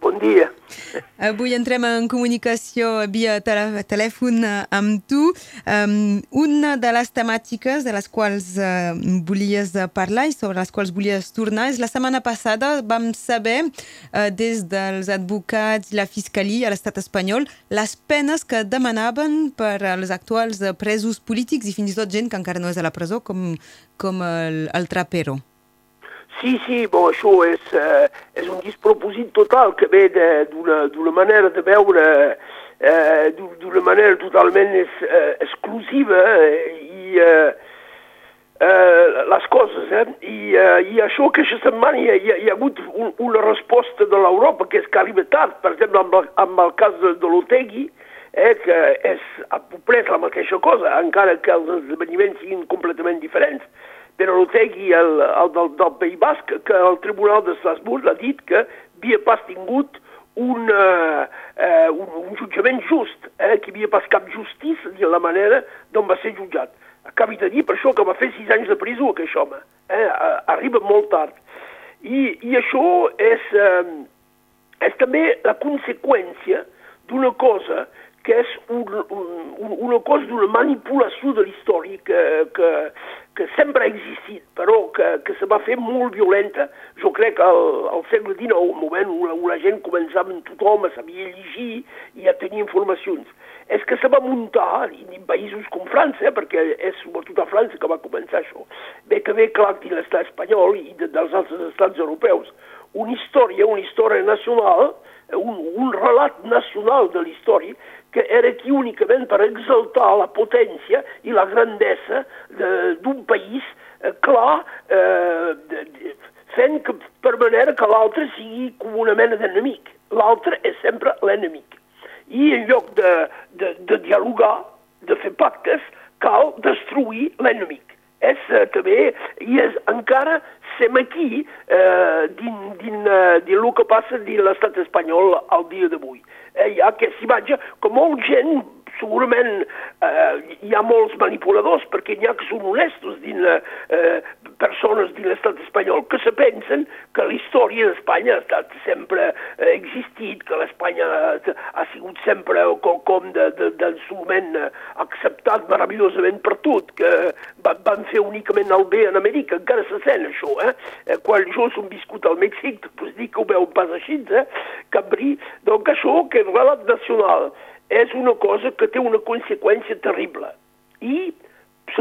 Bon dia. Avui entrem en comunicació via telèfon amb tu. Um, una de les temàtiques de les quals uh, volies parlar i sobre les quals volies tornar és la setmana passada vam saber uh, des dels advocats i la fiscalia a l'estat espanyol les penes que demanaven per als actuals presos polítics i fins i tot gent que encara no és a la presó com, com el, el Trapero. Sí, sí, bon, això és, eh, és un despropòsit total que ve d'una manera de veure, eh, d'una manera totalment es, eh, exclusiva eh, i eh, eh, les coses. Eh? I, eh, I això que aquesta setmana hi ha, hi ha hagut un, una resposta de l'Europa que és que arriba tard, per exemple, amb, el, amb el cas de, de l'Otegui, eh, que és a pobrès la mateixa cosa, encara que els esdeveniments siguin completament diferents però l'Otegui, el, el del, del País Basc, que el Tribunal de Strasbourg ha dit que havia pas tingut un, uh, uh, un, un jutjament just, eh, que havia pas cap justícia de la manera d'on va ser jutjat. Acabi de dir per això que va fer sis anys de presó aquest home. Eh, arriba molt tard. I, i això és, uh, és també la conseqüència d'una cosa que és un, un, una cosa d'una manipulació de l'història que, que, que sempre ha existit, però que, que se va fer molt violenta. Jo crec que al, al segle XIX, un moment on, on la gent començava, tothom sabia llegir i a tenir informacions, és que se va muntar, en països com França, eh, perquè és sobretot a França que va començar això, bé que ve clar dins l'estat espanyol i de, dels altres estats europeus, una història, una història nacional, un, un relat nacional de la història que era aquí únicament per exaltar la potència i la grandesa d'un país eh, clar, eh, de, de, fent que, per manera que l'altre sigui com una mena d'enemic. L'altre és sempre l'enemic. I en lloc de, de, de dialogar, de fer pactes, cal destruir l'enemic. És eh, també, i és encara sem aquí eh, din, din, uh, din el que passa dins l'estat espanyol al dia d'avui. Eh, hi ha aquesta imatge que molt gent segurament eh, hi ha molts manipuladors perquè n'hi ha que són honestos dins la, eh, persones dins l'estat espanyol que se pensen que la història d'Espanya ha estat sempre eh, existit, que l'Espanya ha, sigut sempre com de, de, de moment acceptat meravellosament per tot, que va, van fer únicament el bé en Amèrica, encara se sent això, eh? eh quan jo som viscut al Mèxic, pues dic que ho veu pas així, eh? Cabrí, doncs això que és relat nacional, és una cosa que té una conseqüència terrible. I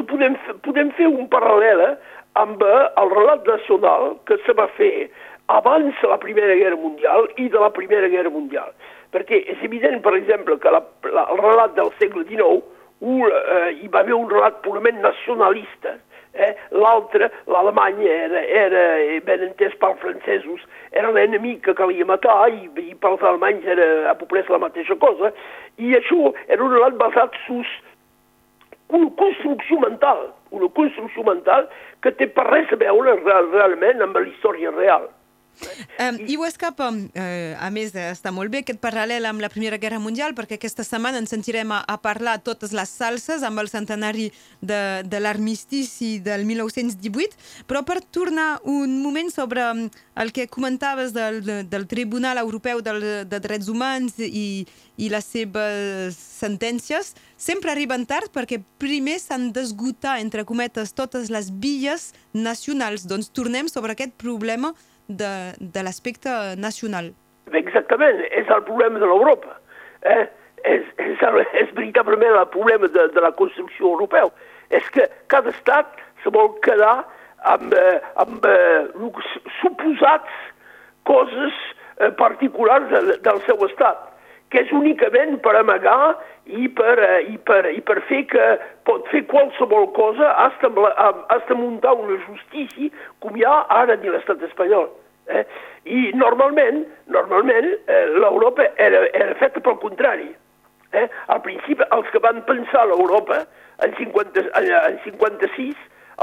podem, podem fer un paral·lel eh, amb eh, el relat nacional que se va fer abans de la Primera Guerra Mundial i de la Primera Guerra Mundial. Perquè és evident, per exemple, que la, la, el relat del segle XIX un, eh, hi va haver un relat purament nacionalista, Eh? L'altre, l'Alemanya, era, era ben entès pels francesos, era l'enemic que calia matar i, i pels alemanys era a pobrès la mateixa cosa. I això era un relat basat sus una construcció mental, una construcció mental que té per res a veure real, realment amb la història real. Um, I ho escapa, eh, a més, està molt bé aquest paral·lel amb la Primera Guerra Mundial, perquè aquesta setmana ens sentirem a, a parlar totes les salses amb el centenari de, de l'armistici del 1918, però per tornar un moment sobre el que comentaves del, del Tribunal Europeu del, de Drets Humans i, i les seves sentències, sempre arriben tard perquè primer s'han d'esgotar, entre cometes, totes les vies nacionals. Doncs tornem sobre aquest problema de, de l'aspecte nacional. Exactament, és el problema de l'Europa. Eh? És, és, és veritablement el problema de, de la construcció europea. És que cada estat se vol quedar amb, eh, amb eh, suposats coses eh, particulars de, del seu estat, que és únicament per amagar i per, eh, i per, i per fer que pot fer qualsevol cosa hasta, hasta muntar una justícia com hi ha ara dins l'estat espanyol. Eh? I normalment, normalment eh, l'Europa era, era feta pel contrari. Eh? Al principi, els que van pensar l'Europa, en, 50, en 56,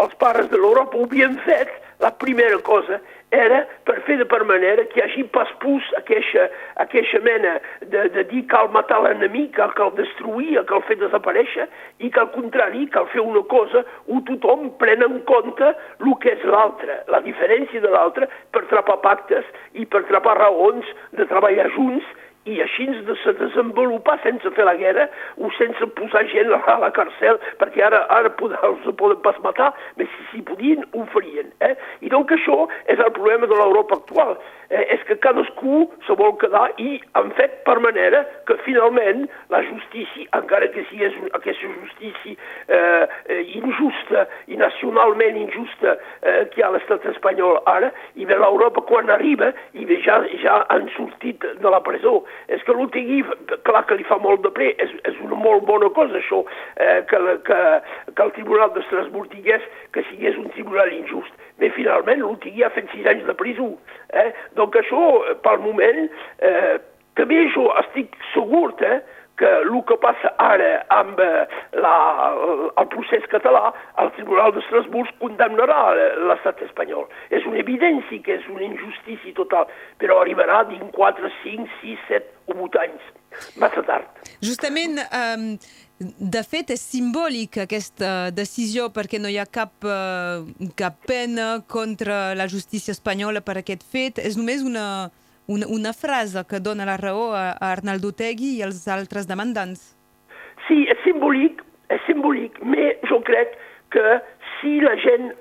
els pares de l'Europa ho havien fet, la primera cosa era per fer de per manera que hi hagi pas pus aquesta, aquesta mena de, de dir cal matar l'enemic, cal, cal destruir, cal fer desaparèixer, i que al contrari, cal fer una cosa on tothom pren en compte el que és l'altre, la diferència de l'altre, per trapar pactes i per trapar raons de treballar junts i així de se desenvolupar sense fer la guerra o sense posar gent a la carcel, perquè ara, ara els poden pas matar, però si s'hi podien, ho farien. Eh? I doncs això és el problema de l'Europa actual eh, és que cadascú se vol quedar i han fet per manera que finalment la justícia, encara que sigui aquesta justícia eh, eh, injusta i nacionalment injusta eh, que hi ha l'estat espanyol ara, i ve l'Europa quan arriba i bé ja, ja han sortit de la presó. És que l'Otegui, clar que li fa molt de ple, és, és una molt bona cosa això, eh, que, que, que el Tribunal d'Estrasburg digués que sigués un tribunal injust. Bé, finalment, l'Otegui ha fet sis anys de presó. Eh? Donc això, pel moment, eh, també jo estic segur eh, que el que passa ara amb eh, la, el procés català, el Tribunal d'Estrasburg condemnarà l'estat espanyol. És una evidència que és una injustícia total, però arribarà dins 4, 5, 6, 7 o 8 anys. Massa tard. Justament, um, de fet, és simbòlic aquesta decisió perquè no hi ha cap, uh, cap pena contra la justícia espanyola per aquest fet. És només una, una, una frase que dona la raó a, a Arnaldo Tegui i als altres demandants. Sí, és simbòlic, és simbòlic, però jo crec que si la gent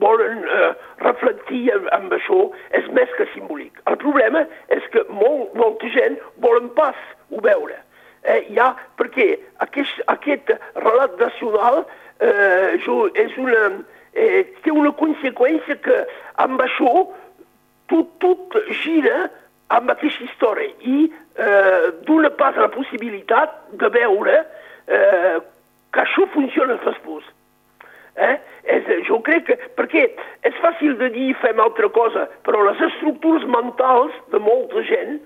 volen eh, reflectir amb això, és més que simbòlic. El problema és que molt, molta gent volen pas ho veure. Eh, ja, perquè aquest, aquest relat nacional eh, jo, és una, eh, té una conseqüència que amb això tot, tot gira amb aquesta història i eh, dona pas a la possibilitat de veure eh, que això funciona després. Eh? És, jo crec que, perquè és fàcil de dir fem altra cosa, però les estructures mentals de molta gent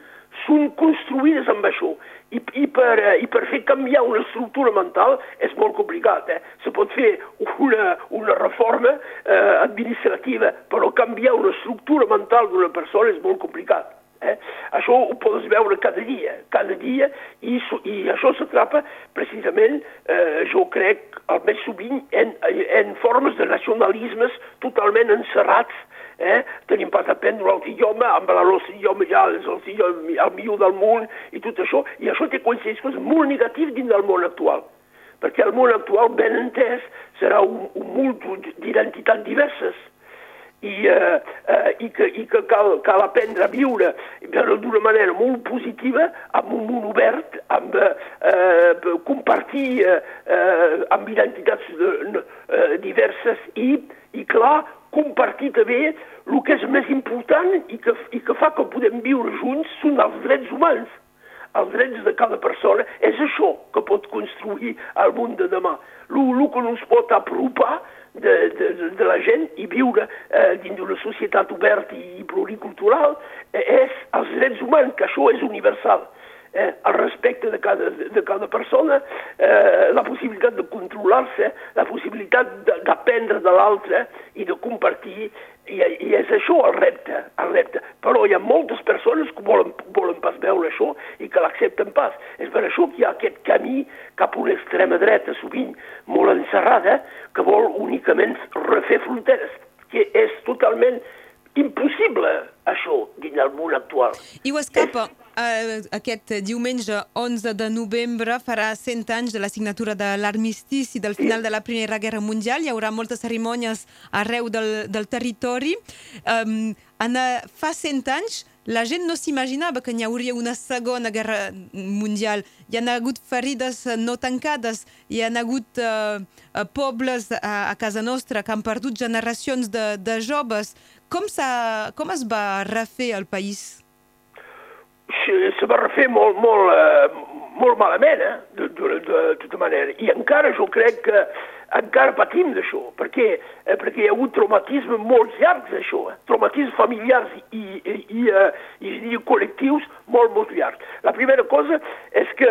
són construïdes amb això. I, i, per, eh, I per fer canviar una estructura mental és molt complicat. Eh? Se pot fer una, una reforma eh, administrativa, però canviar una estructura mental d'una persona és molt complicat. Eh? Això ho pots veure cada dia, cada dia, i, i això s'atrapa precisament, eh, jo crec, més sovint en, en formes de nacionalismes totalment encerrats eh? tenim pas aprendre un altre idioma, amb el nostre idioma ja és el, idioma, el millor del món i tot això, i això té conseqüències molt negatives dins del món actual perquè el món actual, ben entès, serà un, un munt d'identitats diverses i, eh, eh, i, que, i que cal, cal aprendre a viure d'una manera molt positiva, amb un món obert, amb eh, compartir eh, eh, amb identitats de, eh, diverses i, i clar, compartir també el que és més important i que, i que fa que podem viure junts són els drets humans. Els drets de cada persona és això que pot construir el món de demà. El que no pot apropar de, de, de la gent i viure eh, dins d'una societat oberta i pluricultural eh, és els drets humans, que això és universal eh, el respecte de cada, de cada persona, eh, la possibilitat de controlar-se, la possibilitat d'aprendre de l'altre i de compartir, i, i és això el repte, el repte. Però hi ha moltes persones que volen, volen pas veure això i que l'accepten pas. És per això que hi ha aquest camí cap a una extrema dreta, sovint molt encerrada, que vol únicament refer fronteres, que és totalment impossible, això, dins el món actual. I ho escapa, és eh, aquest diumenge 11 de novembre farà 100 anys de la signatura de l'armistici del final de la Primera Guerra Mundial. Hi haurà moltes cerimònies arreu del, del territori. Um, en, fa 100 anys la gent no s'imaginava que n'hi hauria una segona guerra mundial. Hi ha hagut ferides no tancades, hi ha hagut uh, pobles a, a casa nostra que han perdut generacions de, de joves. Com, com es va refer el país? Se va refer molt, molt, eh, molt malament, eh, de, de, de, de tota manera. I encara jo crec que encara patim d'això, perquè, eh, perquè hi ha hagut traumatisme molt llargs d'això, eh? traumatismes familiars i, i, i, eh, i, i col·lectius molt, molt llargs. La primera cosa és que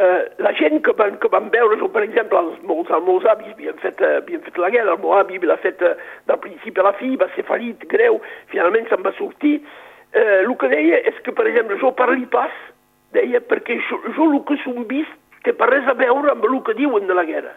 eh, la gent que van, que van veure, jo, per exemple, els meus, els meus avis havien fet, eh, havien fet la guerra, el meu avi l'ha fet eh, del principi a la fi, va ser ferit, greu, finalment se'n va sortir. Eh, el que deia és que, per exemple, jo parli pas, deia, perquè jo, jo el que som vist té per res a veure amb el que diuen de la guerra.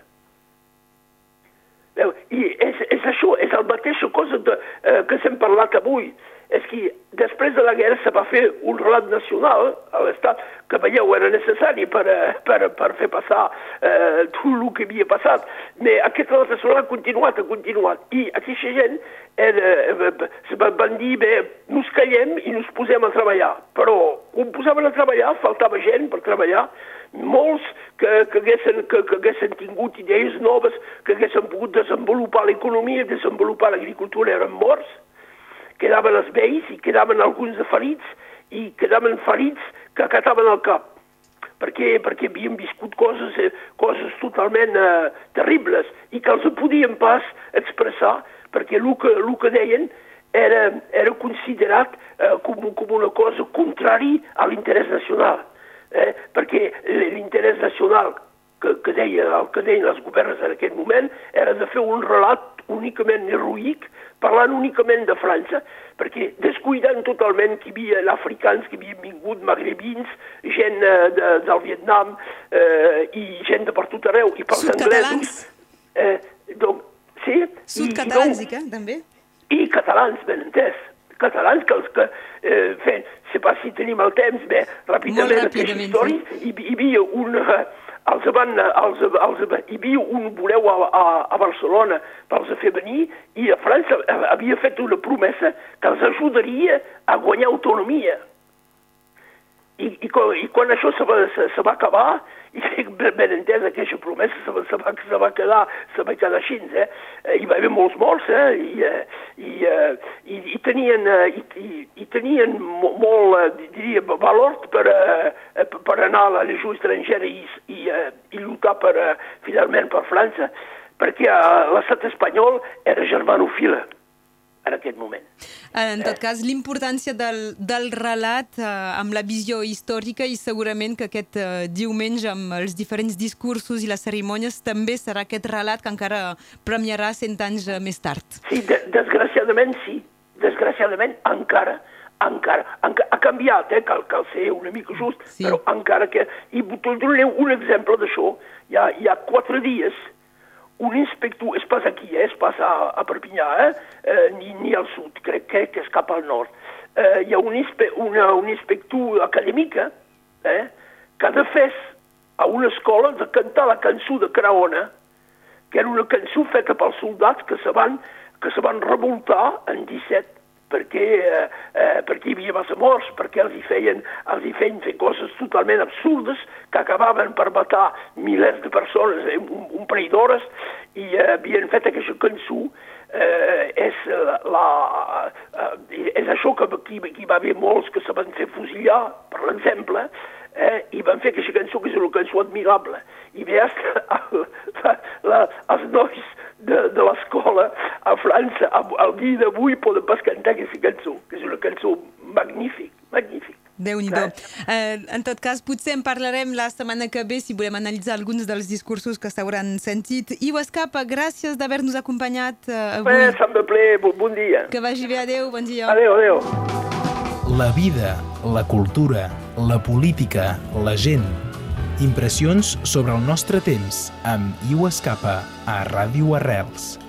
Veu? I és, és això, és la mateixa cosa de, eh, que s'hem parlat avui. És que després de la guerra se va fer un relat nacional a l'Estat que veieu era necessari per, eh, per, per fer passar eh, tot el que havia passat. Però aquest relat nacional ha continuat, ha continuat. I aquesta gent era, eh, se van dir, bé, nos callem i nos posem a treballar. Però quan posaven a treballar faltava gent per treballar molts que, que, haguessin, que, que haguessin tingut idees noves, que haguessin pogut desenvolupar l'economia, desenvolupar l'agricultura, eren morts, quedaven els vells i quedaven alguns de ferits, i quedaven ferits que acataven el cap. Per què? Perquè havien viscut coses, eh, coses totalment eh, terribles i que els podien pas expressar perquè el que, el que deien era, era considerat eh, com, com una cosa contrari a l'interès nacional eh, perquè l'interès nacional que, que, deia, el que deien els governs en aquest moment era de fer un relat únicament heroic, parlant únicament de França, perquè descuidant totalment que hi havia africans que havien vingut, magrebins, gent eh, de, del Vietnam eh, i gent de per tot arreu, i pels anglesos. Eh, donc, sí, Sud-catalans, i, i, també? I catalans, ben entès catalans que els que eh, fent, sé pas si tenim el temps, bé, ràpidament, aquesta història, sí. hi, hi havia un... Els van, els, els, hi havia un voleu a, a, a Barcelona per els fer venir i a França havia fet una promesa que els ajudaria a guanyar autonomia. I, i, i quan això se va, se, se va acabar, i ben, ben entesa aquesta promesa se, se, va, se va quedar, se va quedar així, eh? eh hi va haver molts morts, eh? I, eh, i, eh, i, i tenien, i, i, i tenien molt, diria, valor per, per anar a la legió estrangera i, i, i lluitar per, finalment per França, perquè l'estat espanyol era germanofila en aquest moment. En tot cas, l'importància del, del relat eh, amb la visió històrica i segurament que aquest eh, diumenge amb els diferents discursos i les cerimònies també serà aquest relat que encara premiarà cent anys eh, més tard. Sí, de, desgraciadament sí. Desgraciadament encara encara, encara ha canviat, eh, cal, cal ser una mica just, sí. però encara que... I donareu un exemple d'això. Hi, ha, hi ha quatre dies un inspector, és pas aquí, eh, és pas a, a Perpinyà, eh, eh, ni, ni al sud, crec, crec que és cap al nord. Eh, hi ha un, inspe, una, un inspector acadèmica eh, que ha fer a una escola de cantar la cançó de Craona, que era una cançó feta pels soldats que se van, que se van revoltar en 17 perquè, eh, eh, perquè hi havia massa morts, perquè els hi feien, els hi feien fer coses totalment absurdes que acabaven per matar milers de persones en un, un parell d'hores i eh, havien fet aquesta cançó eh, és, la, eh, és això que aquí, aquí va haver molts que se van fer fusillar, per exemple, eh, i van fer aquesta cançó que és una cançó admirable. I veus la, la, els nois de, de l'escola a França, al dia d'avui, poden pas cantar aquesta cançó, que és una cançó magnífic, magnífic. déu nhi eh, En tot cas, potser en parlarem la setmana que ve si volem analitzar alguns dels discursos que s'hauran sentit. Ivo Escapa, gràcies d'haver-nos acompanyat eh, avui. Bé, sempre ple, bon, bon dia. Que vagi bé, adeu, bon dia. Adeu, adeu. La vida, la cultura, la política, la gent Impressions sobre el nostre temps amb Iu Escapa a Ràdio Arrels.